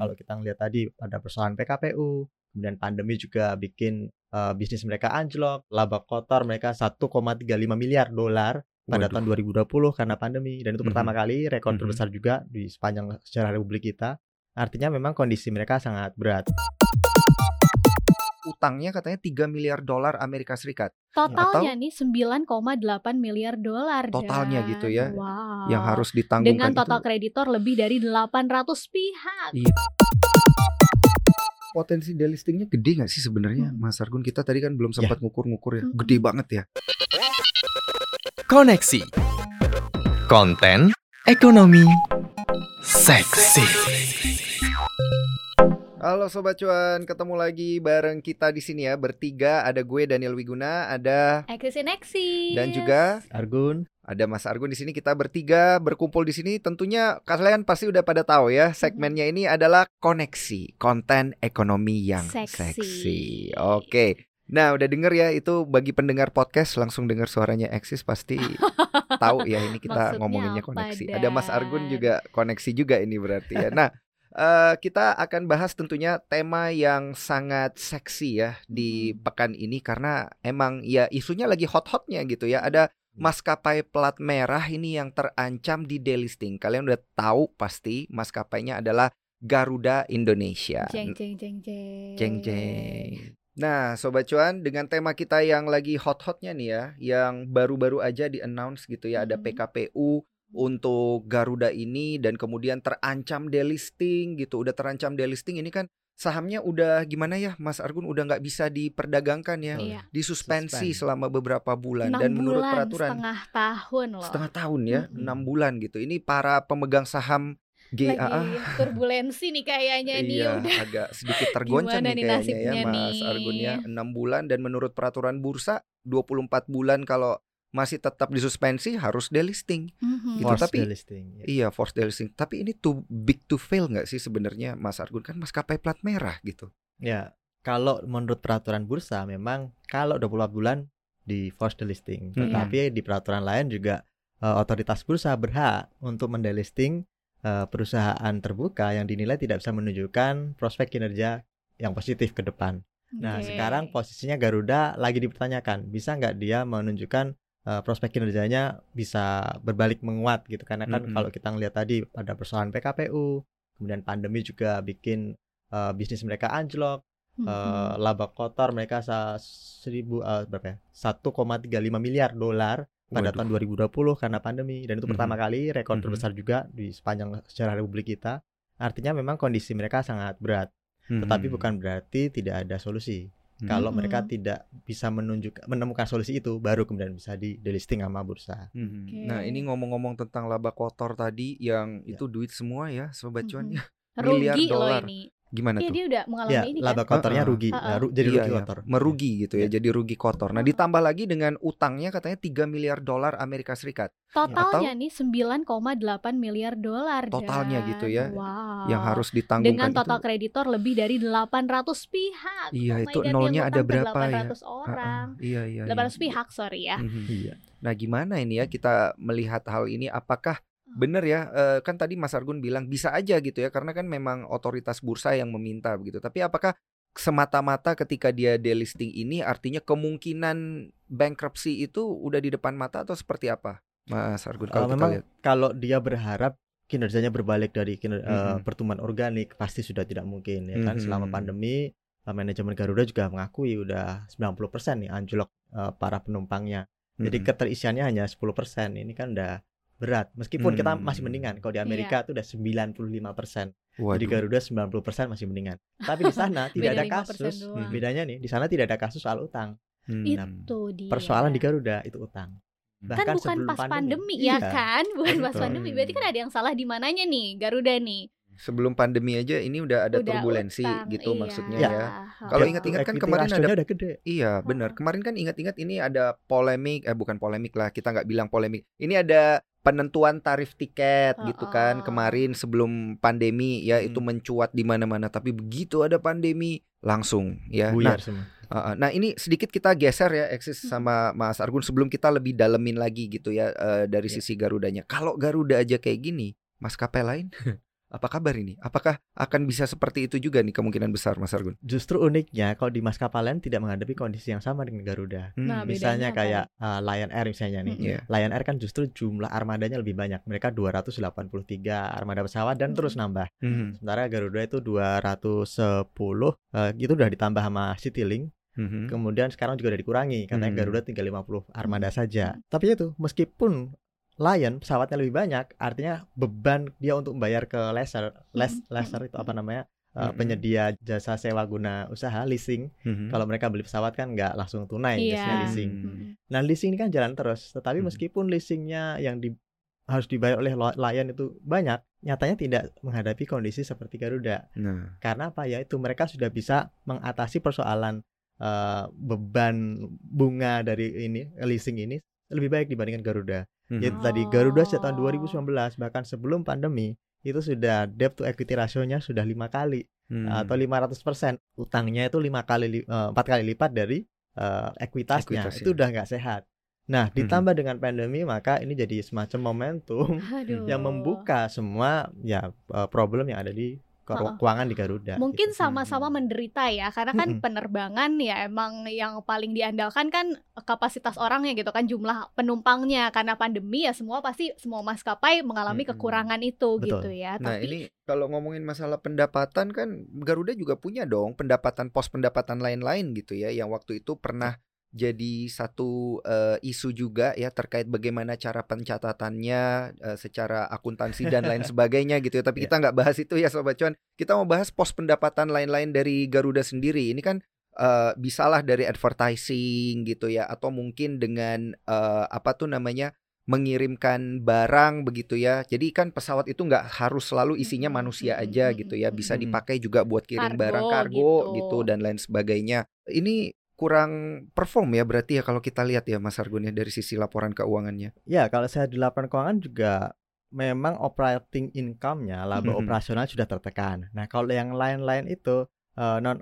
Kalau kita ngelihat tadi ada persoalan PKPU, kemudian pandemi juga bikin uh, bisnis mereka anjlok, laba kotor mereka 1,35 miliar dolar pada Waduh. tahun 2020 karena pandemi dan itu Mhm. pertama kali rekor Mhm. terbesar juga di sepanjang sejarah republik kita. Artinya memang kondisi mereka sangat berat. Utangnya katanya 3 miliar dolar Amerika Serikat. Totalnya nih 9,8 miliar dolar. Totalnya Dan- gitu ya, Wow. Yang harus ditanggungkan dengan total itu kreditor lebih dari 800 pihak. Iya. potensi delistingnya gede nggak sih sebenarnya Hmm. Mas Argun kita tadi kan belum sempat ngukur-ngukur ya Hmm. gede banget ya Koneksi Konten Ekonomi Seksi Halo Sobat Cuan ketemu lagi bareng kita di sini ya bertiga ada gue Daniel Wiguna ada Eksis eksis. dan juga Argun, ada Mas Argun di sini kita bertiga berkumpul di sini tentunya kalian pasti udah pada tahu ya segmennya ini adalah koneksi konten ekonomi yang Seksi. seksi. Oke. Nah, udah denger ya itu bagi pendengar podcast langsung dengar suaranya Eksis pasti tahu ya ini kita Maksudnya ngomonginnya apa, koneksi. Ada Mas Argun juga koneksi juga ini berarti ya. Nah, eh, kita akan bahas tentunya tema yang sangat seksi ya di Mhm. pekan ini karena emang ya isunya lagi hot-hotnya gitu ya. Ada maskapai plat merah ini yang terancam di delisting. Kalian udah tahu pasti maskapainya adalah Garuda Indonesia. Jeng jeng jeng jeng. Jeng jeng. Nah, sobat cuan, dengan tema kita yang lagi hot-hotnya nih ya, yang baru-baru aja di announce gitu ya, ada Mhm. PKPU untuk Garuda ini dan kemudian terancam delisting gitu, udah terancam delisting ini kan sahamnya udah gimana ya, Mas Argun udah nggak bisa diperdagangkan ya, Iya. disuspensi Suspend. selama beberapa bulan Enam dan menurut bulan, peraturan setengah tahun loh. setengah tahun ya, enam bulan gitu. Ini para pemegang saham GAA Lagi turbulensi nih kayaknya nih Iya, udah. agak sedikit tergoncang nih nih kayaknya ya Mas nih? Argun ya. 6 bulan dan menurut peraturan bursa 24 bulan kalau masih tetap disuspensi harus delisting. Mhm. Gitu, forced tapi- delisting. Ya. Iya, forced delisting. Tapi ini too big to fail nggak sih sebenarnya Mas Argun kan maskapai plat merah gitu. Ya, kalau menurut peraturan bursa memang kalau 24 bulan di forced delisting. Tetapi di peraturan lain juga eh, otoritas bursa berhak untuk mendelisting eh, perusahaan terbuka yang dinilai tidak bisa menunjukkan prospek kinerja yang positif ke depan. Nah, Oke. sekarang posisinya Garuda lagi dipertanyakan, bisa nggak dia menunjukkan eh, prospek kinerjanya bisa berbalik menguat gitu karena kan Mm-mm. kalau kita ngelihat tadi ada persoalan PKPU, kemudian pandemi juga bikin eh, bisnis mereka anjlok, Mhm. eh, laba kotor mereka sa seribu eh, berapa ya? 1,35 miliar dolar pada Waduh. tahun 2020 karena pandemi dan itu Mhm. pertama kali rekor Mhm. terbesar juga di sepanjang sejarah republik kita. Artinya memang kondisi mereka sangat berat, tetapi Mhm. bukan berarti tidak ada solusi. Kalau mereka tidak bisa menunjuk menemukan solusi itu baru kemudian bisa di delisting sama bursa. Mhm. Oke. Nah, ini ngomong-ngomong tentang laba kotor tadi yang Ya. itu duit semua ya, sobat cuan Mhm. ya. miliar Rugi dolar. ini. Gimana Iya tuh? dia udah mengalami Ya, ini laba kan. kotornya rugi, ru- jadi Iya, rugi iya. kotor. Merugi gitu ya, Ya. jadi rugi kotor. Nah, ditambah lagi dengan utangnya katanya 3 miliar dolar Amerika Serikat. Totalnya nih 9,8 miliar dolar. Totalnya Dan- gitu ya, Wow. Yang harus ditanggungkan dengan total itu. kreditor lebih dari 800 pihak. Iya, Oh itu God, nolnya ada berapa ya? 800 orang. Heeh, Iya, iya. 800 iya. pihak, sorry ya. Mhm. Iya. Nah, gimana ini ya kita melihat hal ini apakah benar ya kan tadi Mas Argun bilang bisa aja gitu ya karena kan memang otoritas bursa yang meminta begitu. Tapi apakah semata-mata ketika dia delisting ini artinya kemungkinan bankruptcy itu udah di depan mata atau seperti apa? Mas Argun kalau memang lihat. kalau dia berharap kinerjanya berbalik dari kiner- eh, Mhm. pertumbuhan organik pasti sudah tidak mungkin ya kan selama Mhm. pandemi manajemen Garuda juga mengakui udah 90% nih anjlok eh, para penumpangnya. Jadi Mhm. keterisiannya hanya 10%. Ini kan udah berat. Meskipun kita Hmm. masih mendingan. Kalau di Amerika itu udah 95%. Jadi Waduh. Garuda 90% masih mendingan. Tapi di sana tidak ada 5% kasus. doang. Bedanya nih, di sana tidak ada kasus soal utang. Hmm. Itu dia. Persoalan di Garuda itu utang. kan Bahkan bukan sebelum pas pandemi, ya Iya. kan? Bukan pas pandemi. Berarti kan ada yang salah di mananya nih, Garuda nih. Sebelum pandemi aja ini udah ada Udah turbulensi utang, gitu iya. maksudnya Ya. ya. Heeh. Kalau Ya, ingat-ingat kan kemarin ada udah gede. Iya benar. Kemarin kan ingat-ingat ini ada polemik, eh bukan polemik lah, kita nggak bilang polemik. Ini ada penentuan tarif tiket gitu kan kemarin sebelum pandemi ya Hmm. itu mencuat di mana-mana. Tapi begitu ada pandemi langsung ya. Nah, Buyar semua. uh, uh, nah ini sedikit kita geser ya eksis Hmm. sama Mas Argun sebelum kita lebih dalemin lagi gitu ya eh, dari Ya. sisi Garudanya. Kalau Garuda aja kayak gini, maskapai lain Apa kabar ini? Apakah akan bisa seperti itu juga nih kemungkinan besar Mas Argun? Justru uniknya kalau di maskapai lain tidak menghadapi kondisi yang sama dengan Garuda. Nah, Hmm, bedanya Misalnya apa? kayak uh, Lion Air misalnya nih. Iya. Lion Air kan justru jumlah armadanya lebih banyak. Mereka 283 armada pesawat dan terus nambah. Mhm, Sementara Garuda itu 210 eh, itu udah ditambah sama Citylink. mhm. Kemudian sekarang juga udah dikurangi katanya Hmm. Garuda tinggal 50 armada saja. Tapi itu meskipun Lion pesawatnya lebih banyak, artinya beban dia untuk membayar ke lesser, les, Hmm. lesser itu apa namanya? eh, Hmm. penyedia jasa sewa guna usaha leasing. Mhm. Kalau mereka beli pesawat kan nggak langsung tunai, Iya. biasanya leasing. Hmm. Nah, leasing ini kan jalan terus, tetapi Hmm. meskipun leasingnya yang di, harus dibayar oleh Lion itu banyak, nyatanya tidak menghadapi kondisi seperti Garuda. Nah, Karena apa ya? Itu mereka sudah bisa mengatasi persoalan eh, beban bunga dari ini leasing ini lebih baik dibandingkan Garuda. Mhm. Yaitu tadi Garuda sejak tahun Oh. 2019 bahkan sebelum pandemi itu sudah debt to equity rasionya sudah lima kali Hmm. atau 500% utangnya itu lima kali li- eh, empat kali lipat dari eh, ekuitasnya Ekuitasnya. itu udah nggak sehat. Nah ditambah dengan pandemi maka ini jadi semacam momentum Aduh. yang membuka semua ya eh, problem yang ada di. Keuangan di Garuda. Mungkin gitu. sama-sama menderita ya, karena kan penerbangan ya emang yang paling diandalkan kan kapasitas orangnya gitu kan jumlah penumpangnya karena pandemi ya semua pasti semua maskapai mengalami kekurangan itu Betul. gitu ya. Nah Tapi ini kalau ngomongin masalah pendapatan kan Garuda juga punya dong pendapatan pos pendapatan lain-lain gitu ya yang waktu itu pernah jadi satu eh, isu juga ya terkait bagaimana cara pencatatannya eh, secara akuntansi dan lain sebagainya gitu ya. Tapi Iya. kita nggak bahas itu ya sobat cuan. Kita mau bahas pos pendapatan lain-lain dari Garuda sendiri. Ini kan eh, bisalah dari advertising gitu ya atau mungkin dengan eh, apa tuh namanya mengirimkan barang begitu ya. Jadi kan pesawat itu nggak harus selalu isinya Mm-mm, manusia mm-mm, aja mm-mm, gitu ya. Bisa dipakai juga buat kirim Kargo barang kargo gitu. gitu dan lain sebagainya. Ini kurang perform ya berarti ya kalau kita lihat ya Mas Argun ya dari sisi laporan keuangannya. Ya, kalau saya di laporan keuangan juga memang operating income-nya, laba Mhm. operasional sudah tertekan. Nah, kalau yang lain-lain itu eh, non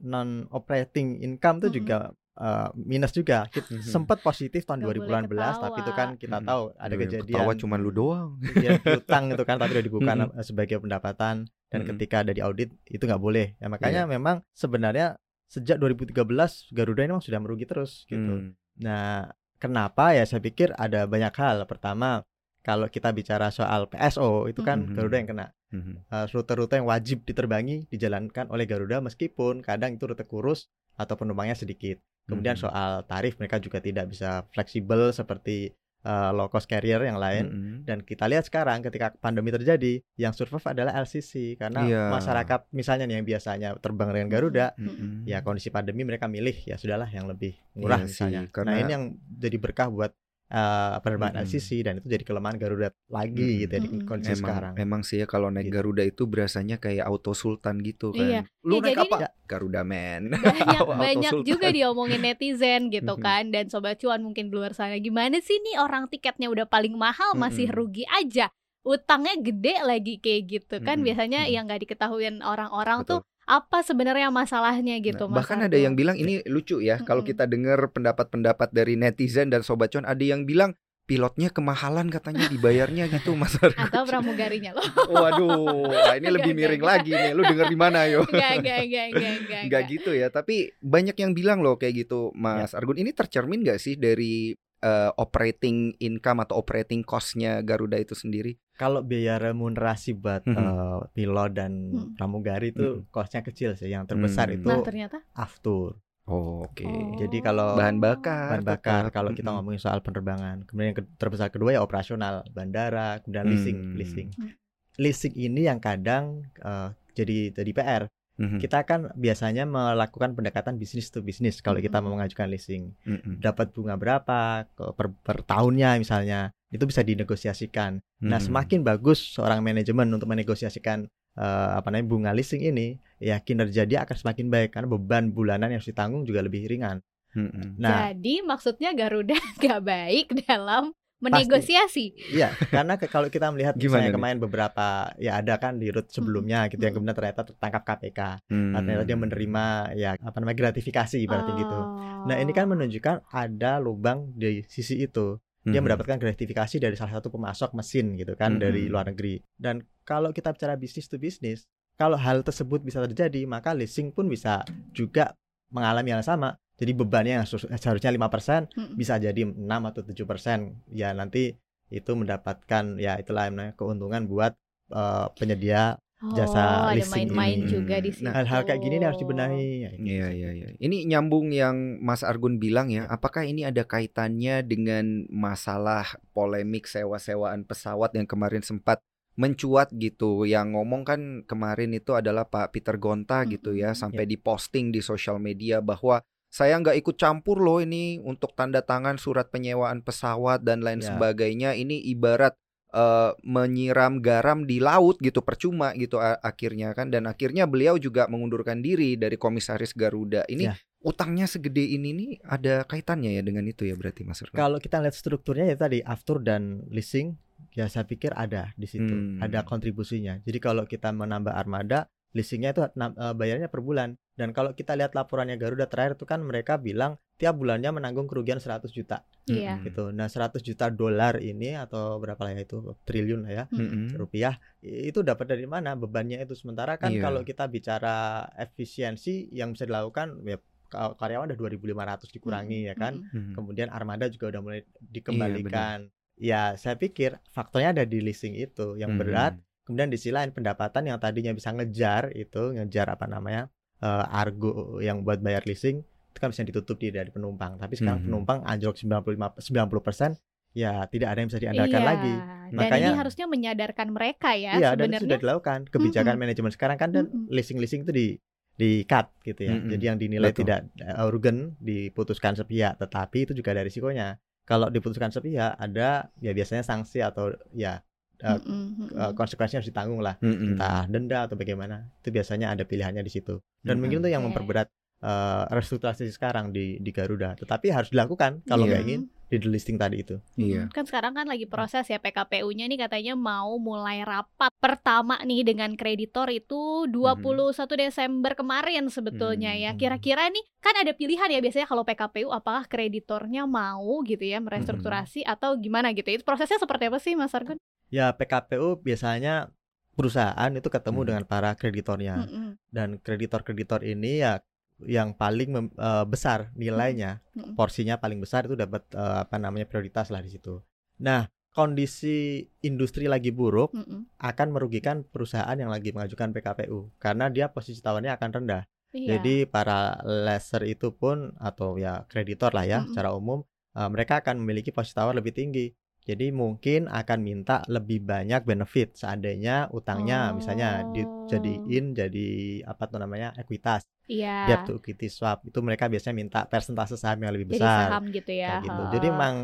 non operating income itu Mhm. juga eh, minus juga. Kita Mhm. sempat positif tahun boleh 2018, tapi itu kan kita tahu ada Yang kejadian Ketawa cuman lu doang. kejadian piutang itu kan tapi udah dibuka Mhm. eh, sebagai pendapatan dan Mhm. ketika ada di audit itu nggak boleh. Ya makanya Iya. memang sebenarnya sejak 2013 Garuda ini memang sudah merugi terus gitu. Hmm. Nah, kenapa ya? Saya pikir ada banyak hal. Pertama, kalau kita bicara soal PSO itu kan Mhm. Garuda yang kena. Mhm. Eh, Rute-rute yang wajib diterbangi dijalankan oleh Garuda meskipun kadang itu rute kurus atau penumpangnya sedikit. Kemudian Mhm. soal tarif mereka juga tidak bisa fleksibel seperti eh, low cost carrier yang lain. Mhm. Dan kita lihat sekarang ketika pandemi terjadi, yang survive adalah LCC karena Iya. masyarakat misalnya nih yang biasanya terbang dengan Garuda, Mhm. ya kondisi pandemi mereka milih ya sudahlah yang lebih murah Iya misalnya. sih, karena- Nah ini yang jadi berkah buat eh, penerbangan Mm-mm. LCC dan itu jadi kelemahan Garuda lagi Mm-mm. gitu ya di kondisi Emang, sekarang. emang sih ya kalau naik Gitu. Garuda itu berasanya kayak auto sultan gitu kan. Iya. Lu Ya, naik jadi apa? Garuda man. banyak banyak sultan. juga diomongin netizen gitu kan dan sobat cuan mungkin di luar sana gimana sih nih orang tiketnya udah paling mahal masih rugi aja utangnya gede lagi kayak gitu kan biasanya yang nggak diketahuin orang-orang tuh apa sebenarnya masalahnya gitu Nah, Mas bahkan ada yang bilang ini lucu ya kalau Mm-mm. kita dengar pendapat-pendapat dari netizen dan sobat cuan ada yang bilang pilotnya kemahalan katanya dibayarnya gitu Mas Argo. atau pramugarinya loh Waduh, nah ini lebih miring enggak, lagi nih. Lu denger di mana yo? Enggak, enggak, enggak, enggak, enggak, Enggak gitu ya, tapi banyak yang bilang loh kayak gitu, Mas Ya. Argun. Ini tercermin gak sih dari eh, operating income atau operating cost-nya Garuda itu sendiri? Kalau biaya remunerasi buat Mhm. eh, pilot dan Hmm. pramugari itu Mhm. costnya kecil sih. Yang terbesar Hmm. itu Nah, ternyata aftur. Oh, Oke. Oh. Jadi kalau Bahan bakar. bahan bakar tetap. kalau kita Mm-mm. ngomongin soal penerbangan. Kemudian yang ke- terbesar kedua ya operasional bandara, kemudian leasing, Hmm. leasing. Hmm. Leasing ini yang kadang eh, jadi jadi PR. Mhm. Kita kan biasanya melakukan pendekatan bisnis to bisnis kalau kita Mhm. mau mengajukan leasing. Mm-mm. Dapat bunga berapa per, per tahunnya misalnya. Itu bisa dinegosiasikan. Nah, Mhm. semakin bagus seorang manajemen untuk menegosiasikan eh, apa namanya bunga leasing ini, ya kinerja dia akan semakin baik karena beban bulanan yang harus ditanggung juga lebih ringan. Mm-mm. Nah, jadi maksudnya Garuda gak baik dalam menegosiasi Iya, karena ke- kalau kita melihat Gimana misalnya nih? kemarin beberapa ya ada kan di route sebelumnya gitu yang Hmm. kemudian ternyata tertangkap KPK. Hmm. Nah, ternyata dia menerima ya apa namanya gratifikasi ibaratnya gitu. Oh. Nah, ini kan menunjukkan ada lubang di sisi itu. Dia Mhm. mendapatkan gratifikasi dari salah satu pemasok mesin gitu kan dari Mhm. luar negeri. Dan kalau kita bicara bisnis to bisnis, kalau hal tersebut bisa terjadi, maka leasing pun bisa juga mengalami yang sama. Jadi bebannya yang seharusnya 5% Mm-mm. bisa jadi 6 atau 7%. Ya nanti itu mendapatkan ya itulah namanya keuntungan buat eh, penyedia jasa oh, ada leasing main-main ini. juga di Nah, situ. hal-hal kayak gini nih harus dibenahi. Ya, gitu. Iya iya iya. Ini nyambung yang Mas Argun bilang ya. Apakah ini ada kaitannya dengan masalah polemik sewa-sewaan pesawat yang kemarin sempat mencuat gitu. Yang ngomong kan kemarin itu adalah Pak Peter Gonta gitu ya, sampai diposting di sosial media bahwa saya nggak ikut campur loh ini untuk tanda tangan surat penyewaan pesawat dan lain Ya. sebagainya. Ini ibarat eh, menyiram garam di laut gitu percuma gitu akhirnya kan dan akhirnya beliau juga mengundurkan diri dari komisaris Garuda ini Ya. utangnya segede ini nih ada kaitannya ya dengan itu ya berarti Mas Irfan? Kalau kita lihat strukturnya ya tadi aftur dan leasing, ya saya pikir ada di situ, Hmm. ada kontribusinya. Jadi kalau kita menambah armada, leasingnya itu eh, bayarnya per bulan. Dan kalau kita lihat laporannya Garuda terakhir itu kan mereka bilang tiap bulannya menanggung kerugian 100 juta Iya. Mm-mm. gitu. Nah 100 juta dolar ini atau berapa lah ya itu triliun lah ya Mm-mm. rupiah itu dapat dari mana bebannya itu sementara kan Iya. kalau kita bicara efisiensi yang bisa dilakukan ya ka- karyawan ada 2.500 dikurangi ya kan Mm-mm. Mm. kemudian armada juga udah mulai dikembalikan. ya, saya pikir faktornya ada di leasing itu yang Mm. berat. Kemudian di sisi lain pendapatan yang tadinya bisa ngejar itu ngejar apa namanya eh, argo yang buat bayar leasing itu kan bisa ditutup di dari penumpang. Tapi sekarang Mhm. penumpang anjlok 95 90 ya tidak ada yang bisa diandalkan Iya, lagi. Dan Makanya- ini harusnya menyadarkan mereka ya iya dan itu sudah sebenarnya. dilakukan kebijakan Mm-mm. manajemen sekarang kan dan Mm-mm. leasing leasing itu di di cut gitu ya. Mm-mm. Jadi yang dinilai Betul. tidak eh, urgen diputuskan sepihak, tetapi itu juga ada risikonya. Kalau diputuskan sepihak ada ya biasanya sanksi atau ya eh, Mm-mm, eh, mm-mm. konsekuensinya harus ditanggung lah, Mm-mm. entah denda atau bagaimana. Itu biasanya ada pilihannya di situ. Dan Mm-mm. mungkin itu yang Iya, memperberat eh, restrukturisasi sekarang di di Garuda. Tetapi harus dilakukan kalau nggak Iya. ingin di delisting tadi itu. Iya. Kan sekarang kan lagi proses ya PKPU-nya nih katanya mau mulai rapat pertama nih dengan kreditor itu 21 Desember kemarin sebetulnya ya. Hmm. Kira-kira nih kan ada pilihan ya biasanya kalau PKPU apakah kreditornya mau gitu ya merestrukturasi atau gimana gitu. Itu prosesnya seperti apa sih Mas Argun? Ya PKPU biasanya perusahaan itu ketemu Hmm. dengan para kreditornya. Mm-mm, dan kreditor-kreditor ini ya yang paling mem- eh, besar nilainya mm-mm. porsinya paling besar itu dapat eh, apa namanya prioritas lah di situ. Nah kondisi industri lagi buruk Mm-mm. akan merugikan perusahaan yang lagi mengajukan PKPU karena dia posisi tawarnya akan rendah. Iya. Jadi para lessor itu pun atau ya kreditor lah ya Mm-mm. secara umum eh, mereka akan memiliki posisi tawar lebih tinggi. Jadi mungkin akan minta lebih banyak benefit seandainya utangnya misalnya Oh. dijadiin jadi apa tuh namanya ekuitas Iya. debt to equity swap itu mereka biasanya minta persentase saham yang lebih Jadi besar saham gitu ya. kayak gitu. Oh. Jadi memang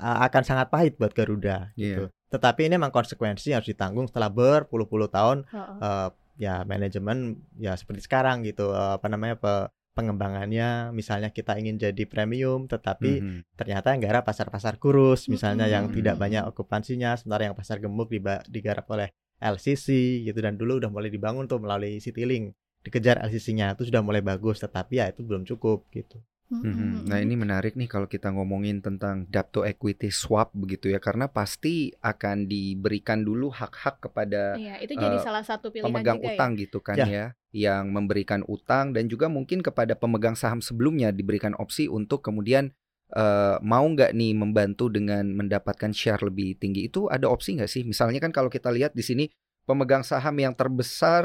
uh, akan sangat pahit buat Garuda gitu. Tetapi ini memang konsekuensi yang harus ditanggung setelah berpuluh-puluh tahun Heeh. uh, ya manajemen ya seperti sekarang gitu uh, apa namanya pe- pengembangannya misalnya kita ingin jadi premium tetapi Mhm. ternyata yang garap pasar-pasar kurus misalnya yang Mm-mm. tidak banyak okupansinya sementara yang pasar gemuk diba- digarap oleh LCC gitu dan dulu udah mulai dibangun tuh melalui Citylink dikejar LCC-nya itu sudah mulai bagus tetapi ya itu belum cukup gitu. Mhm. Nah ini menarik nih kalau kita ngomongin tentang debt to equity swap begitu ya karena pasti akan diberikan dulu hak-hak kepada Iya, itu jadi eh, salah satu pilihan pemegang juga utang gitu kan Ya. ya yang memberikan utang dan juga mungkin kepada pemegang saham sebelumnya diberikan opsi untuk kemudian eh, mau nggak nih membantu dengan mendapatkan share lebih tinggi. Itu ada opsi nggak sih? Misalnya kan kalau kita lihat di sini pemegang saham yang terbesar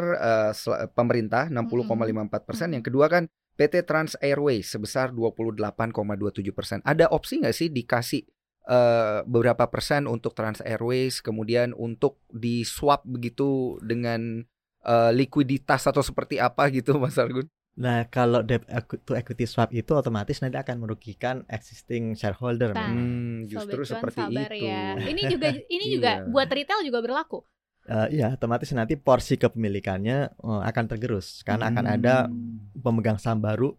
sel- pemerintah 60,54 persen. Yang kedua kan PT Trans Airways sebesar 28,27 persen. Ada opsi nggak sih dikasih eh, beberapa persen untuk Trans Airways kemudian untuk di swap begitu dengan eh, likuiditas atau seperti apa gitu Mas Argun? Nah, kalau debt to equity swap itu otomatis nanti akan merugikan existing shareholder. Nah. Hmm, justru Sobat cuan seperti sabar itu. ya. Ini juga ini juga Iya. buat retail juga berlaku. Eh, iya, otomatis nanti porsi kepemilikannya eh, akan tergerus karena akan Hmm. ada pemegang saham baru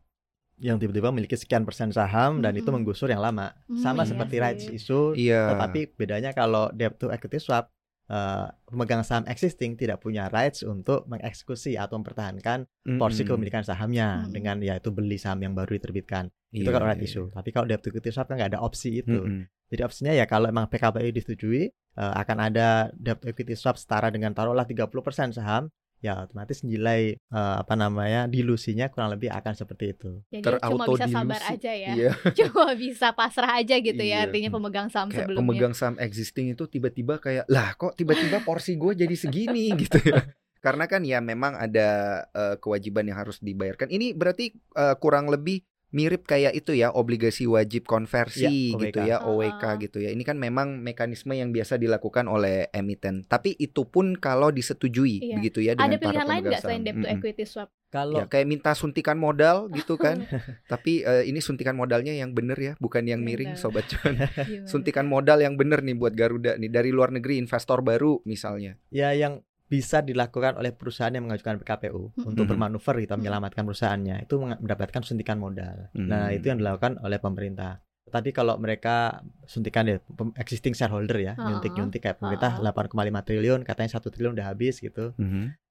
yang tiba-tiba memiliki sekian persen saham dan itu Mm-mm. menggusur yang lama. Hmm, Sama iya seperti sih. rights issue, Iya. tetapi bedanya kalau debt to equity swap eh, pemegang saham existing tidak punya rights untuk mengeksekusi atau mempertahankan porsi Mm-mm. kepemilikan sahamnya Mm-mm. dengan yaitu beli saham yang baru diterbitkan. itu Iya, kalau right iya, issue. Tapi kalau debt equity swap kan nggak ada opsi itu. Mm-mm. Jadi opsinya ya kalau emang PKPU disetujui eh, akan ada debt equity swap setara dengan taruhlah 30% saham ya otomatis nilai eh, apa namanya dilusinya kurang lebih akan seperti itu. Jadi cuma bisa sabar Terauto-dilusi. aja ya. Iya. Cuma bisa pasrah aja gitu Iya. ya artinya pemegang saham kayak sebelumnya. pemegang saham existing itu tiba-tiba kayak lah kok tiba-tiba porsi gue jadi segini gitu ya karena kan ya memang ada eh, kewajiban yang harus dibayarkan ini berarti eh, kurang lebih mirip kayak itu ya obligasi wajib konversi Ya, gitu OWK. ya OWK Ah. gitu ya ini kan memang mekanisme yang biasa dilakukan oleh emiten tapi itu pun kalau disetujui Iya. begitu ya dengan Ada pilihan para lain nggak selain debt to equity swap? Kalau Ya kayak minta suntikan modal gitu kan. Tapi eh, ini suntikan modalnya yang bener ya, bukan yang miring sobat cuan. Gimana? suntikan modal yang bener nih buat Garuda nih dari luar negeri investor baru misalnya. ya yang bisa dilakukan oleh perusahaan yang mengajukan PKPU Mm-mm. untuk bermanuver gitu menyelamatkan perusahaannya itu mendapatkan suntikan modal. Nah, Mm. itu yang dilakukan oleh pemerintah. Tapi kalau mereka suntikan pem- existing shareholder ya, nyuntik-nyuntik kayak pemerintah Ah. 8,5 triliun, katanya satu triliun udah habis gitu.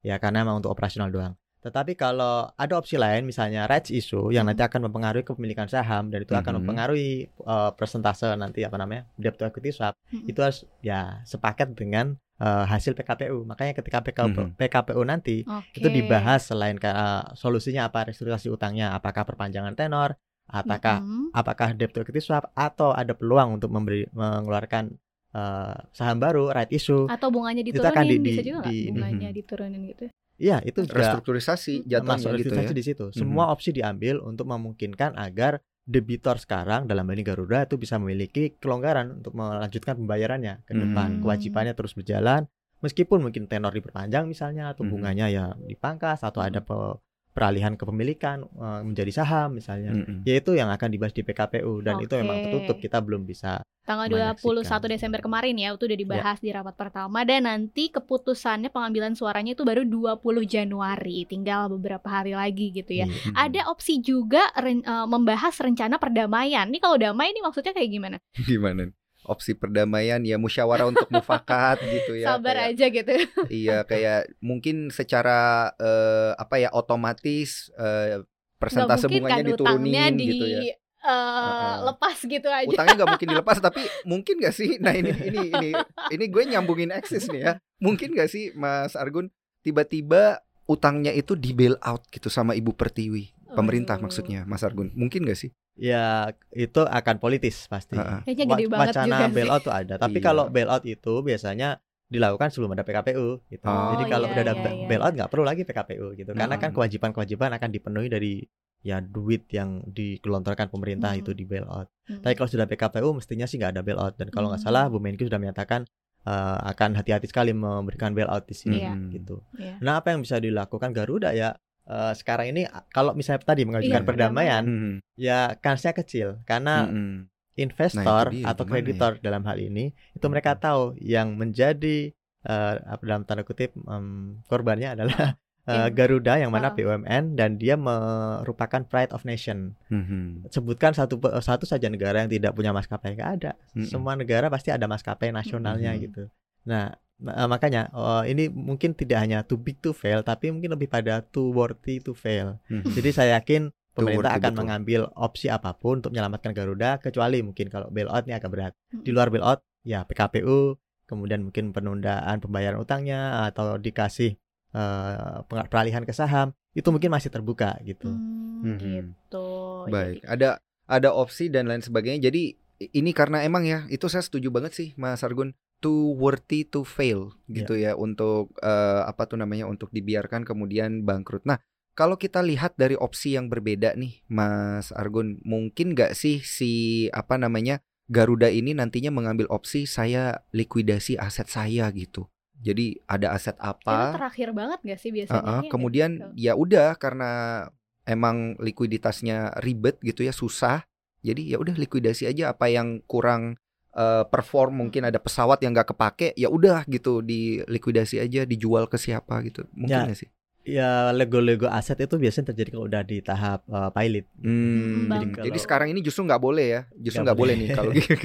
Ya karena emang untuk operasional doang. Tetapi kalau ada opsi lain misalnya rights issue yang nanti akan mempengaruhi kepemilikan saham dan itu akan mempengaruhi eh, persentase nanti apa namanya debt to equity swap Mm-mm. itu harus ya sepaket dengan eh, hasil PKPU. Makanya ketika PKPU, Mhm. PKPU nanti Oke. itu dibahas selain eh, solusinya apa restrukturisasi utangnya, apakah perpanjangan tenor, apakah Mm-mm. apakah debt to equity swap atau ada peluang untuk memberi mengeluarkan eh, saham baru right issue. atau bunganya Itu diturunin akan di- bisa di- juga di- bunganya Mhm. diturunin gitu Iya, itu juga Restrukturisasi jatuhnya masuk gitu ya. di situ. Semua opsi diambil untuk memungkinkan agar debitor sekarang dalam hal ini Garuda itu bisa memiliki kelonggaran untuk melanjutkan pembayarannya ke depan. Hmm. Kewajibannya terus berjalan meskipun mungkin tenor diperpanjang misalnya atau Mhm. bunganya ya dipangkas atau ada pe- peralihan kepemilikan eh, menjadi saham misalnya. Mm-mm. Yaitu yang akan dibahas di PKPU dan itu memang tertutup kita belum bisa tanggal Menyaksikan. 21 Desember kemarin ya itu udah Ya. dibahas di rapat pertama dan nanti keputusannya pengambilan suaranya itu baru 20 Januari tinggal beberapa hari lagi gitu ya Iya. Mhm. ada opsi juga ren- eh, membahas rencana perdamaian nih kalau damai ini maksudnya kayak gimana Gimana? Opsi perdamaian ya musyawarah untuk mufakat gitu ya. sabar kayak- aja gitu Iya kayak mungkin secara eh, apa ya otomatis nggak persentase kan bunganya utangnya diturunin di gitu ya. eh, Heeh. lepas gitu aja Utangnya nggak mungkin dilepas tapi mungkin gak sih? Nah ini ini ini ini gue nyambungin eksis nih ya. Mungkin gak sih Mas Argun tiba-tiba utangnya itu di bail out gitu sama Ibu Pertiwi pemerintah maksudnya Mas Argun mungkin gak sih? Ya itu akan politis pasti. Heeh. Kayaknya gede banget wacana juga sih. bailout tuh ada. Tapi Iya. kalau bailout itu biasanya dilakukan sebelum ada PKPU gitu. Oh, Jadi kalau iya, udah ada iya, iya. bailout nggak perlu lagi PKPU gitu. Karena kan Hmm. kewajiban-kewajiban akan dipenuhi dari ya duit yang digelontorkan pemerintah Hmm. itu di bailout. Hmm. Tapi kalau sudah PKPU mestinya sih nggak ada bailout dan kalau nggak Hmm. salah Bu Menkyu sudah menyatakan eh, akan hati-hati sekali memberikan bailout di sini Iya. gitu. Iya. Nah, apa yang bisa dilakukan Garuda ya eh, sekarang ini kalau misalnya tadi mengajukan Iya, perdamaian Mhm. ya kansnya kecil karena investor Nah, itu dia, atau gimana kreditor dalam hal ini itu mereka tahu yang menjadi eh, apa dalam tanda kutip em, korbannya adalah eh, In- Garuda yang mana. BUMN dan dia merupakan pride of nation. Mhm. Sebutkan satu satu saja negara yang tidak punya maskapai nggak ada. Mm-mm. Semua negara pasti ada maskapai nasionalnya gitu. Nah eh, makanya oh, ini mungkin tidak hanya too big to fail tapi mungkin lebih pada too worthy to fail. Mhm. Jadi saya yakin pemerintah worthy, akan betul. mengambil opsi apa pun untuk menyelamatkan Garuda kecuali mungkin kalau bailout ini agak berat. Di Mm-mm. luar bailout ya PKPU, kemudian mungkin penundaan pembayaran utangnya atau dikasih peng- peralihan ke saham itu mungkin masih terbuka gitu. Hmm, Mhm. gitu Baik, Jadi- ada ada opsi dan lain sebagainya. Jadi ini karena emang ya, itu saya setuju banget sih Mas Argun. Too worthy to fail gitu ya untuk eh, apa tuh namanya untuk dibiarkan kemudian bangkrut. Nah, kalau kita lihat dari opsi yang berbeda nih, Mas Argun, mungkin nggak sih si apa namanya Garuda ini nantinya mengambil opsi saya likuidasi aset saya gitu. Jadi ada aset itu apa? terakhir banget gak sih biasanya Heeh, Iya, kemudian gitu. ya udah karena emang likuiditasnya ribet gitu ya susah jadi ya udah likuidasi aja apa yang kurang eh, perform mungkin ada pesawat yang nggak kepake ya udah gitu di likuidasi aja dijual ke siapa gitu mungkin Ya. nggak sih Ya lego-lego aset itu biasanya terjadi kalau udah di tahap eh, pilot. Hmm, jadi, jadi Kalau- sekarang ini justru nggak boleh ya justru Nggak boleh. boleh. nih kalau gini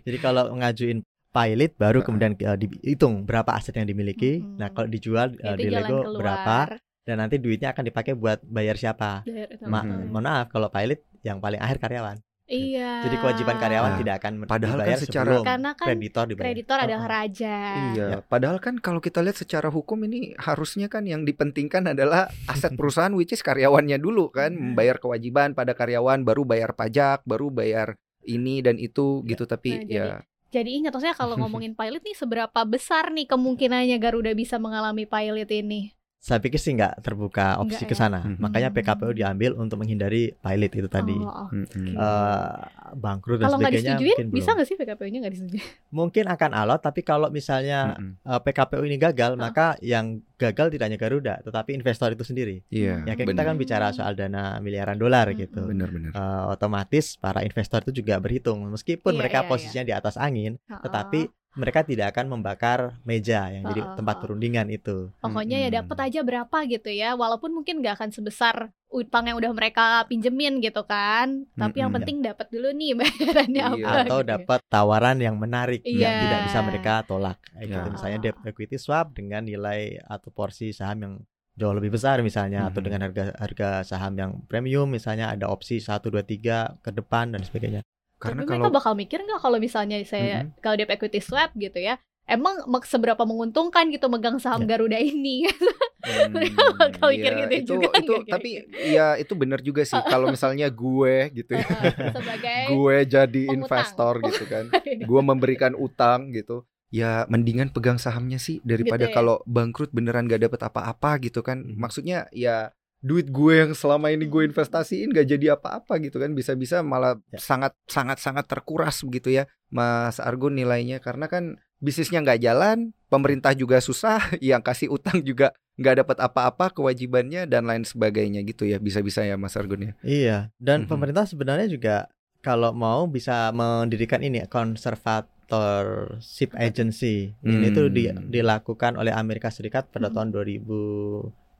Jadi kalau ngajuin pilot baru kemudian eh, dihitung berapa aset yang dimiliki. Mhm. Nah, kalau dijual Itu di Lego keluar. berapa dan nanti duitnya akan dipakai buat bayar siapa. Dari- Ma-. Mohon maaf kalau pilot yang paling akhir karyawan. Iya. Jadi kewajiban karyawan Nah, tidak akan padahal kan dibayar secara- sebelum Karena kan kreditor dibayar. kreditor adalah raja. Iya, Ya. padahal kan kalau kita lihat secara hukum ini harusnya kan yang dipentingkan adalah aset perusahaan which is karyawannya dulu kan, Hmm. membayar kewajiban pada karyawan, baru bayar pajak, baru bayar ini dan itu Ya. gitu tapi Nah, jadi- ya Jadi ingat maksudnya kalau ngomongin pilot nih seberapa besar nih kemungkinannya Garuda bisa mengalami pilot ini? Saya pikir sih nggak terbuka opsi Nggak ke ya? sana. Hmm. Makanya PKPU diambil untuk menghindari pilot itu tadi. Oh, oh. mm-mm. Eh, bangkrut dan Kalau nggak sebagainya disetujuin, mungkin bisa nggak sih PKPU-nya nggak disetujui? Mungkin akan alot, tapi kalau misalnya Mm-mm. eh, PKPU ini gagal, Hah? maka yang gagal tidak hanya Garuda, tetapi investor itu sendiri. Iya, Ya kayak kita benar. kan bicara soal dana miliaran dolar Mm-mm. gitu. Benar-benar. Eh, otomatis para investor itu juga berhitung, meskipun Iya, mereka iya, posisinya di atas angin, Heeh. tetapi mereka tidak akan membakar meja yang jadi Heeh, tempat perundingan itu. Pokoknya ya Mm-mm. dapat aja berapa gitu ya, walaupun mungkin nggak akan sebesar utang yang udah mereka pinjemin gitu kan. Tapi yang Mm-mm. penting dapat dulu nih bayarannya Iya. apa. Atau gitu ya. dapat tawaran yang menarik Iya. yang tidak bisa mereka tolak. Kayak Ya. gitu. Misalnya debt equity swap dengan nilai atau porsi saham yang jauh lebih besar misalnya atau Mhm. dengan harga harga saham yang premium misalnya ada opsi 1 2 3 ke depan dan sebagainya. Karena Tapi kalau mereka bakal mikir nggak kalau misalnya saya Mm-mm. kalau debt equity swap gitu ya, emang seberapa menguntungkan gitu megang saham Ya. Garuda ini? Hmm, Mereka bakal mikir iya, gitu itu, juga itu nggak tapi ya itu benar juga sih kalau misalnya gue gitu ya sebagai gue jadi pengutang. investor gitu kan gue memberikan utang gitu ya mendingan pegang sahamnya sih daripada Gitu ya? kalau bangkrut beneran gak dapet apa-apa gitu kan Mhm. maksudnya ya duit gue yang selama ini gue investasiin gak jadi apa-apa gitu kan bisa-bisa malah Ya. sangat sangat sangat terkuras begitu ya Mas Argun nilainya karena kan bisnisnya nggak jalan pemerintah juga susah yang kasih utang juga nggak dapat apa-apa kewajibannya dan lain sebagainya gitu ya bisa-bisa ya Mas Argun ya Iya, dan Mhm. pemerintah sebenarnya juga kalau mau bisa mendirikan ini conservatorship agency. Ini tuh di- Hmm. dilakukan oleh Amerika Serikat pada Mhm. tahun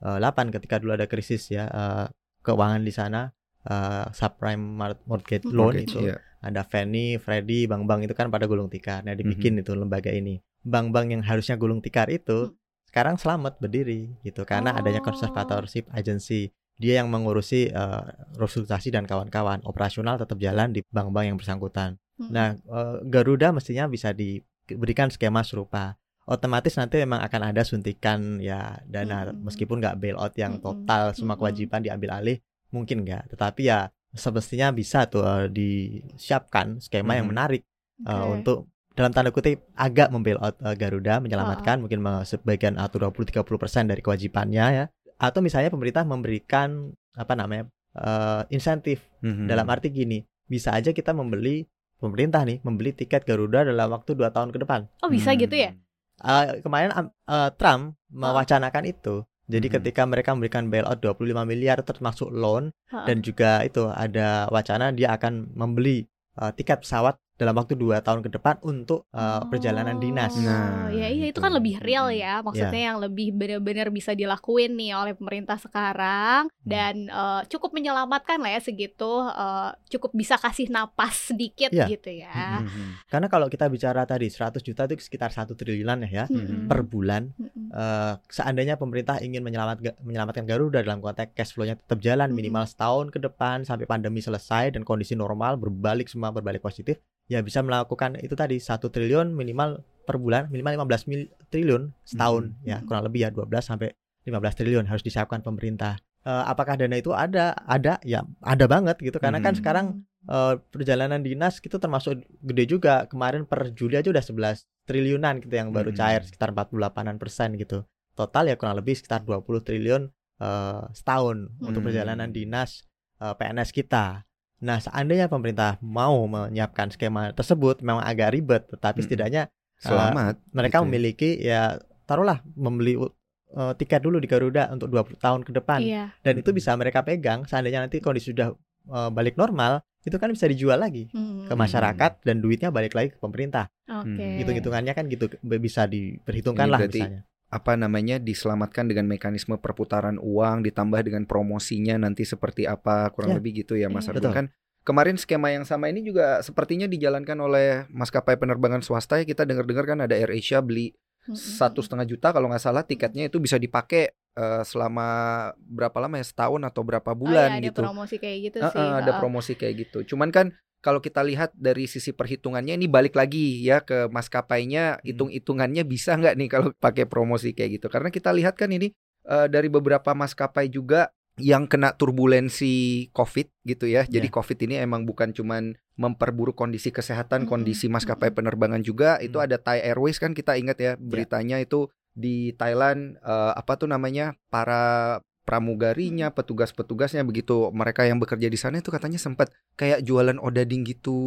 2008 ketika dulu ada krisis ya eh, keuangan di sana eh, subprime mortgage Mhm. loan Mortgage, itu ya. ada Fannie, Freddie, bank-bank itu kan pada gulung tikar. Nah, dibikin Mhm. itu lembaga ini. Bank-bank yang harusnya gulung tikar itu Hmm. sekarang selamat berdiri gitu karena adanya Oh. conservatorship agency. Dia yang mengurusi eh, restrukturisasi dan kawan-kawan. Operasional tetap jalan di bank-bank yang bersangkutan. Mm-mm. Nah, eh, Garuda mestinya bisa diberikan skema serupa. Otomatis nanti memang akan ada suntikan ya dana Mm-mm. meskipun nggak bailout yang Mm-mm. total semua Mm-mm. kewajiban diambil alih mungkin nggak. Tetapi ya semestinya bisa tuh eh, disiapkan skema yang Mhm. menarik eh, Oke. untuk dalam tanda kutip agak membailout eh, Garuda menyelamatkan mungkin me- sebagian atau 20-30% dari kewajibannya ya. Atau misalnya pemerintah memberikan apa namanya eh, insentif Mhm. dalam arti gini, bisa aja kita membeli pemerintah nih membeli tiket Garuda dalam waktu dua tahun ke depan. Oh bisa gitu ya? Eh, kemarin am- eh, Trump mewacanakan itu. Jadi Mhm. ketika mereka memberikan bailout 25 miliar termasuk loan Heeh. dan juga itu ada wacana dia akan membeli eh, tiket pesawat dalam waktu dua tahun ke depan untuk eh, perjalanan dinas. Oh, Nah, ya iya itu gitu. kan lebih real ya, maksudnya yang lebih benar-benar bisa dilakuin nih oleh pemerintah sekarang dan eh, cukup menyelamatkan lah ya segitu, eh, cukup bisa kasih napas sedikit Iya. gitu ya. Mhm. Karena kalau kita bicara tadi 100 juta itu sekitar satu triliunan ya, ya Mm-mm. per bulan. Mm-mm. Eh, seandainya pemerintah ingin menyelamat, menyelamatkan Garuda dalam konteks cash flow-nya tetap jalan Mhm. minimal setahun ke depan sampai pandemi selesai dan kondisi normal berbalik semua berbalik positif, ya bisa melakukan itu tadi satu triliun minimal per bulan minimal 15 mil triliun setahun Mhm. ya Mhm. kurang lebih ya 12 sampai 15 triliun harus disiapkan pemerintah. Eh, apakah dana itu ada? Ada ya ada banget gitu karena kan Mhm. sekarang eh, perjalanan dinas gitu termasuk gede juga kemarin per Juli aja udah 11 triliunan gitu yang baru Mhm. cair sekitar 48 persen gitu total ya kurang lebih sekitar 20 triliun eh, setahun untuk Hmm. perjalanan dinas eh, PNS kita nah seandainya pemerintah mau menyiapkan skema tersebut memang agak ribet tetapi setidaknya Selamat. mereka gitu ya. memiliki ya taruhlah membeli eh, tiket dulu di Garuda untuk 20 tahun ke depan Iya. dan itu bisa mereka pegang seandainya nanti kondisi sudah eh, balik normal itu kan bisa dijual lagi Mm. ke masyarakat dan duitnya balik lagi ke pemerintah Oke. Hmm. hitung-hitungannya kan gitu bisa diperhitungkan Ini lah berarti misalnya apa namanya diselamatkan dengan mekanisme perputaran uang ditambah dengan promosinya nanti seperti apa kurang Ya. lebih gitu ya Mas Iya. Betul. kan kemarin skema yang sama ini juga sepertinya dijalankan oleh maskapai penerbangan swasta ya kita dengar-dengar kan ada AirAsia beli Mm-mm. satu setengah juta kalau nggak salah tiketnya itu bisa dipakai eh, selama berapa lama ya setahun atau berapa Oh, bulan iya, ada gitu promosi kayak gitu Heeh, sih. ada promosi kayak gitu cuman kan kalau kita lihat dari sisi perhitungannya ini balik lagi ya ke maskapainya Hmm. hitung-hitungannya bisa nggak nih kalau pakai promosi kayak gitu karena kita lihat kan ini eh, dari beberapa maskapai juga yang kena turbulensi COVID gitu ya. Jadi Ya. COVID ini emang bukan cuman memperburuk kondisi kesehatan, Mm-mm, kondisi maskapai mm-mm. penerbangan juga. Itu Hmm. ada Thai Airways kan kita ingat ya beritanya itu di Thailand eh, apa tuh namanya para pramugarinya, petugas-petugasnya begitu mereka yang bekerja di sana itu katanya sempat kayak jualan odading gitu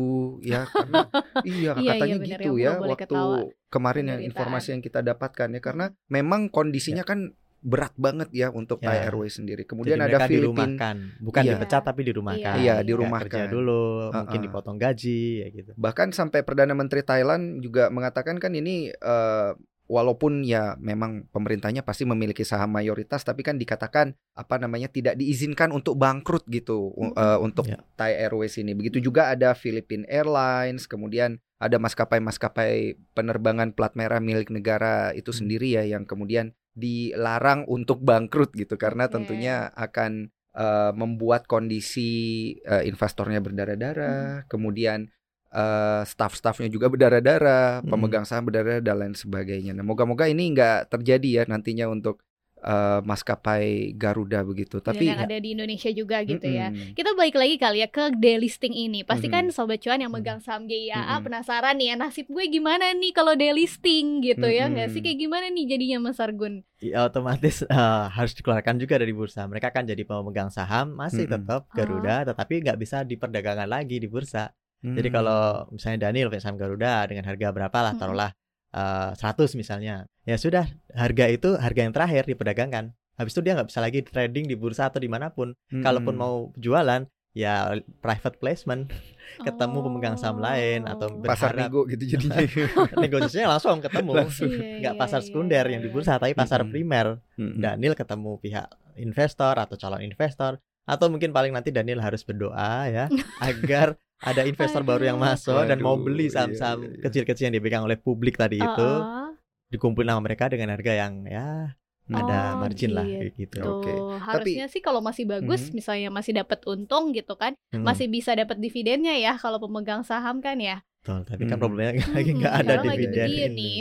ya karena iya Iya, katanya iya, gitu ya boleh waktu ketawa kemarin yang informasi yang kita dapatkan ya karena memang kondisinya kan berat banget ya untuk Thai Ya. Airways sendiri. Kemudian Jadi ada dirumahkan, bukan Iya. dipecat tapi dirumahkan. Iya, dirumahkan. Kerja dulu, mungkin Uh-uh. dipotong gaji ya gitu. bahkan sampai perdana menteri Thailand juga mengatakan kan ini eh, walaupun ya memang pemerintahnya pasti memiliki saham mayoritas tapi kan dikatakan apa namanya tidak diizinkan untuk bangkrut gitu u- eh, untuk Ya. Thai Airways ini. Begitu juga ada Philippine Airlines, kemudian ada maskapai-maskapai penerbangan plat merah milik negara itu Hmm. sendiri ya yang kemudian dilarang untuk bangkrut gitu karena Oke. tentunya akan eh, membuat kondisi eh, investornya berdarah-darah, kemudian eh, staff-staffnya juga berdarah-darah, Hmm. pemegang saham berdarah dan lain sebagainya. Nah, moga-moga ini nggak terjadi ya nantinya untuk eh, maskapai Garuda begitu. Dan Tapi yang ada di Indonesia juga gitu ya. Mm-mm. Kita balik lagi kali ya ke delisting ini. Pasti kan Mhm. sobat cuan yang megang saham GIAA Mhm. penasaran nih ya nasib gue gimana nih kalau delisting gitu ya nggak sih kayak gimana nih jadinya Mas Argun? Ya, otomatis eh, harus dikeluarkan juga dari bursa. Mereka kan jadi pemegang saham masih Mm-mm. tetap Garuda, tetapi nggak bisa diperdagangkan lagi di bursa. Jadi Hmm. kalau misalnya Daniel punya saham Garuda dengan harga berapa lah, Mm-mm. taruhlah eh, 100 misalnya. Ya sudah, harga itu harga yang terakhir diperdagangkan. Habis itu dia nggak bisa lagi trading di bursa atau di mana pun. Mm-mm. Kalaupun mau jualan, ya private placement, ketemu pemegang saham lain atau Oh. pasar berharap nego gitu jadinya. negosiasinya langsung ketemu. Langsung. Nggak pasar sekunder yang di iya. bursa, tapi pasar Mm-mm. primer. Mm-mm. Daniel ketemu pihak investor atau calon investor atau mungkin paling nanti Daniel harus berdoa ya agar ada investor baru yang Aduh. masuk dan mau beli iya, saham-saham iya, iya. kecil-kecil yang dipegang oleh publik tadi itu Uh-uh. dikumpulin sama mereka dengan harga yang ya ada Oh, margin lah gitu. kayak gitu. Tuh, Oke. harusnya sih kalau masih bagus, Mhm. misalnya masih dapat untung gitu kan, Hmm, masih bisa dapat dividennya ya kalau pemegang saham kan ya. betul. Tapi kan Hmm. problemnya lagi nggak ada sekarang lagi dividen ini.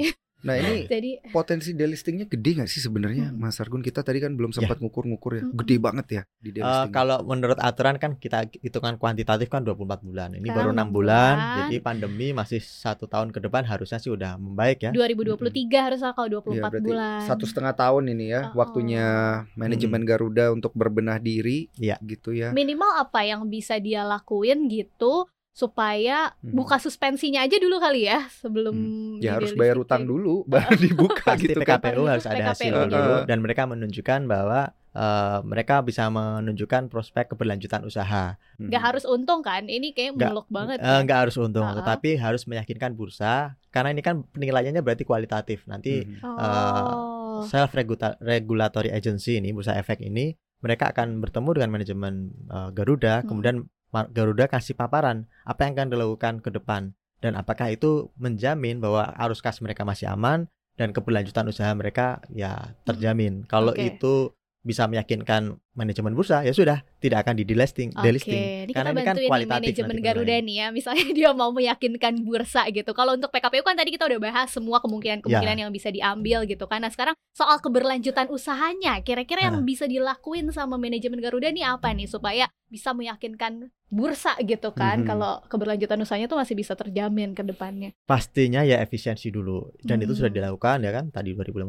Nah, ini Jadi potensi delistingnya gede nggak sih sebenarnya Hmm. Mas Argun kita tadi kan belum sempat ngukur-ngukur ya Mm-mm. gede banget ya di Eh, delisting kalau menurut aturan kan kita hitungan kuantitatif kan 24 bulan. Ini baru enam enam bulan, bulan. jadi pandemi masih satu tahun ke depan harusnya sih udah membaik ya. 2023 harusnya kalau Iya, 24 berarti bulan. satu setengah tahun ini ya Oh. waktunya manajemen Garuda untuk berbenah diri Iya. gitu ya Minimal apa yang bisa dia lakuin gitu supaya Hmm. buka suspensinya aja dulu kali ya sebelum ya harus bayar utang dulu baru dibuka Pasti gitu kan PKPU harus ada PKPU hasilnya nya. dulu dan mereka menunjukkan bahwa eh, mereka bisa menunjukkan prospek keberlanjutan usaha. Nggak Hmm. harus untung kan? Ini kayak muluk banget. Eh, ya. nggak harus untung, Heeh. tetapi harus meyakinkan bursa karena ini kan penilaiannya berarti kualitatif. Nanti Hmm. Oh. self regulatory agency ini bursa efek ini mereka akan bertemu dengan manajemen eh, Garuda, Hmm. kemudian Garuda kasih paparan apa yang akan dilakukan ke depan dan apakah itu menjamin bahwa arus kas mereka masih aman dan keberlanjutan usaha mereka ya terjamin. Kalau Oke. itu bisa meyakinkan manajemen bursa ya sudah tidak akan di delisting, Oke, delisting. ini Karena ini kan kualitatif manajemen Garuda nih ya. Misalnya dia mau meyakinkan bursa gitu. Kalau untuk PKPU kan tadi kita udah bahas semua kemungkinan-kemungkinan Ya. yang bisa diambil gitu kan. Nah, sekarang soal keberlanjutan usahanya, kira-kira yang Nah. bisa dilakuin sama manajemen Garuda nih apa nih supaya bisa meyakinkan bursa gitu kan Mhm. kalau keberlanjutan usahanya tuh masih bisa terjamin ke depannya. pastinya ya efisiensi dulu dan itu sudah Hmm. dilakukan ya kan tadi 2.500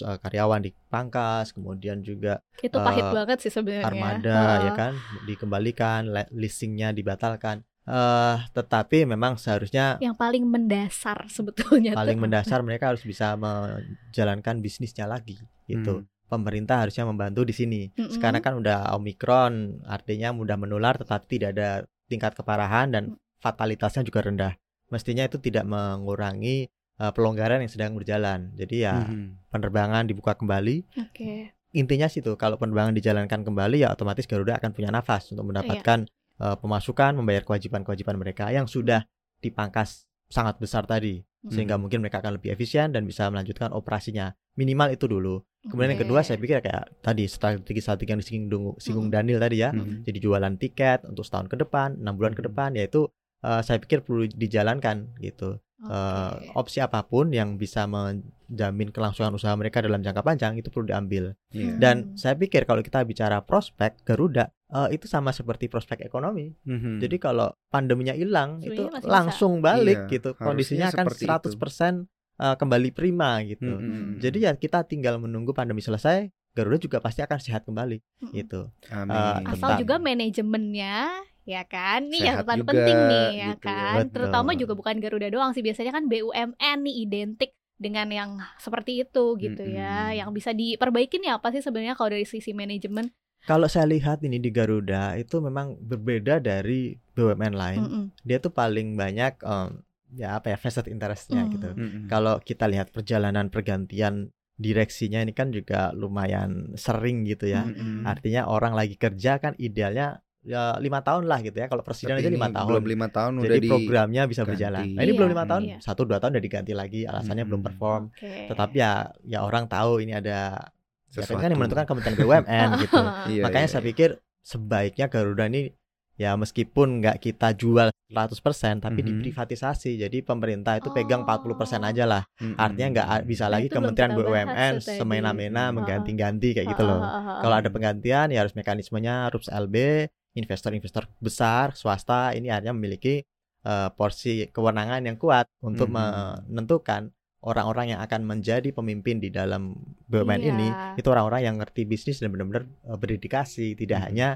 eh, karyawan dipangkas kemudian juga Itu pahit Eh, banget sih sebenarnya. armada ya Heeh. kan dikembalikan le- leasingnya dibatalkan eh tetapi memang seharusnya Yang paling mendasar sebetulnya paling tuh. mendasar mereka harus bisa menjalankan bisnisnya lagi gitu Hmm. Pemerintah harusnya membantu di sini Mm-mm. sekarang kan udah omikron artinya mudah menular tetapi tidak ada tingkat keparahan dan fatalitasnya juga rendah mestinya itu tidak mengurangi eh, pelonggaran yang sedang berjalan jadi ya Hmm. penerbangan dibuka kembali Oke. intinya situ kalau penerbangan dijalankan kembali ya otomatis Garuda akan punya nafas untuk mendapatkan eh, pemasukan membayar kewajiban-kewajiban mereka yang sudah dipangkas sangat besar tadi sehingga Hmm. mungkin mereka akan lebih efisien dan bisa melanjutkan operasinya minimal itu dulu kemudian yang kedua saya pikir kayak tadi strategi-strategi yang disinggung singgung. Daniel tadi ya Hmm. jadi jualan tiket untuk setahun ke depan enam bulan ke depan yaitu eh, saya pikir perlu dijalankan gitu. Eh, Oke. opsi apa pun yang bisa menjamin kelangsungan usaha mereka dalam jangka panjang itu perlu diambil. Iya. Dan saya pikir kalau kita bicara prospek Garuda eh, itu sama seperti prospek ekonomi. Mhm. Jadi kalau pandeminya hilang Sebenarnya itu masih bisa. langsung balik Iya, gitu. Kondisinya akan seperti itu. 100% eh, kembali prima gitu. Mhm. Jadi ya kita tinggal menunggu pandemi selesai, Garuda juga pasti akan sehat kembali gitu. Amin. eh, Asal juga manajemennya ya kan nih yang paling penting nih ya gitu. kan Betul. terutama juga bukan Garuda doang sih biasanya kan BUMN nih identik dengan yang seperti itu gitu ya Mm-mm. yang bisa diperbaikin ya apa sih sebenarnya kalau dari sisi manajemen Kalau saya lihat ini di Garuda itu memang berbeda dari BUMN lain. Mm-mm. Dia tuh paling banyak em, ya apa ya vested interestnya Mm. gitu. Mhm. Kalau kita lihat perjalanan pergantian direksinya ini kan juga lumayan sering gitu ya. Mhm. Artinya orang lagi kerja kan idealnya ya lima tahun lah gitu ya. Kalau presiden Tapi aja lima tahun. Belum lima tahun udah Jadi di programnya bisa ganti. berjalan. Nah ini belum Iya, lima tahun, iya. satu dua tahun udah diganti lagi. Alasannya belum Mm-mm. perform. Oke. Tetapi ya ya orang tahu ini ada ya sesuatu. kan yang menentukan Kementerian BUMN gitu. Iya, Makanya iya, saya iya. pikir sebaiknya Garuda ini ya meskipun nggak kita jual 100% tapi Mhm. diprivatisasi. Jadi pemerintah itu pegang Oh. 40% aja lah. Mhm. Artinya nggak bisa Nah, lagi itu belum Kementerian BUMN semena-mena Hmm. mengganti-ganti kayak gitu loh. Kalau ada penggantian ya harus mekanismenya RUPS LB, investor-investor besar swasta ini hanya memiliki eh, porsi kewenangan yang kuat untuk Mhm. menentukan orang-orang yang akan menjadi pemimpin di dalam BUMN Iya. ini itu orang-orang yang ngerti bisnis dan benar-benar eh, berdedikasi, tidak Mhm. hanya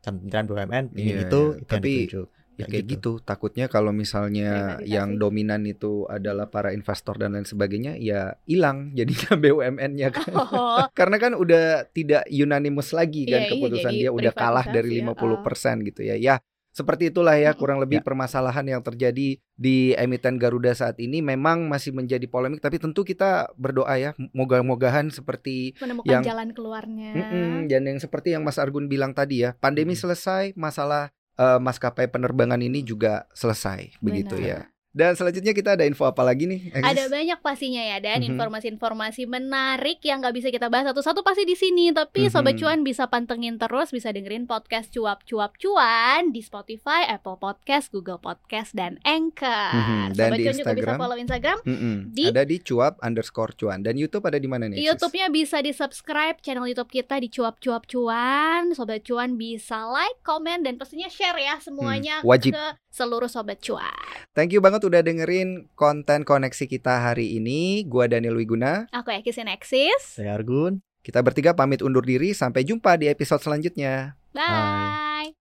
Kementerian BUMN ingin Iya, itu, iya. itu Tapi ditunjuk. Ya Kayak kayak gitu. Takutnya kalau misalnya Privatisasi. yang dominan itu adalah para investor dan lain sebagainya, ya hilang jadinya BUMN-nya kan. Oh, Karena kan udah tidak unanimous lagi kan Iya, iya, keputusan jadi dia udah kalah dari privatisasi, 50% gitu ya. Ya, seperti itulah ya kurang lebih Ya. permasalahan yang terjadi di emiten Garuda saat ini memang masih menjadi polemik tapi tentu kita berdoa ya moga-mogahan seperti menemukan yang- jalan keluarnya. Mm-mm, dan yang seperti yang Mas Argun bilang tadi ya, pandemi Mm. selesai, masalah eh, maskapai penerbangan ini juga selesai begitu Benar. ya. Dan selanjutnya kita ada info apa lagi nih? Agnes? Ada banyak pastinya ya dan Mhm. informasi-informasi menarik yang nggak bisa kita bahas satu-satu pasti di sini. Tapi sobat Mhm. cuan bisa pantengin terus, bisa dengerin podcast cuap-cuap cuan di Spotify, Apple Podcast, Google Podcast dan Anchor. Mhm, dan sobat di cuan juga bisa Instagram. follow Instagram. Mm-mm. di- Ada di cuap underscore cuan dan YouTube ada di mana nih? YouTube-nya bisa di subscribe channel YouTube kita di cuap-cuap cuan. Sobat cuan bisa like, komen dan pastinya share ya semuanya Hmm, wajib. ke seluruh sobat cuan. Thank you banget udah dengerin konten koneksi kita hari ini. Gua Daniel Wiguna. Aku ya Eksis. Saya Argun. Kita bertiga pamit undur diri. Sampai jumpa di episode selanjutnya. Bye.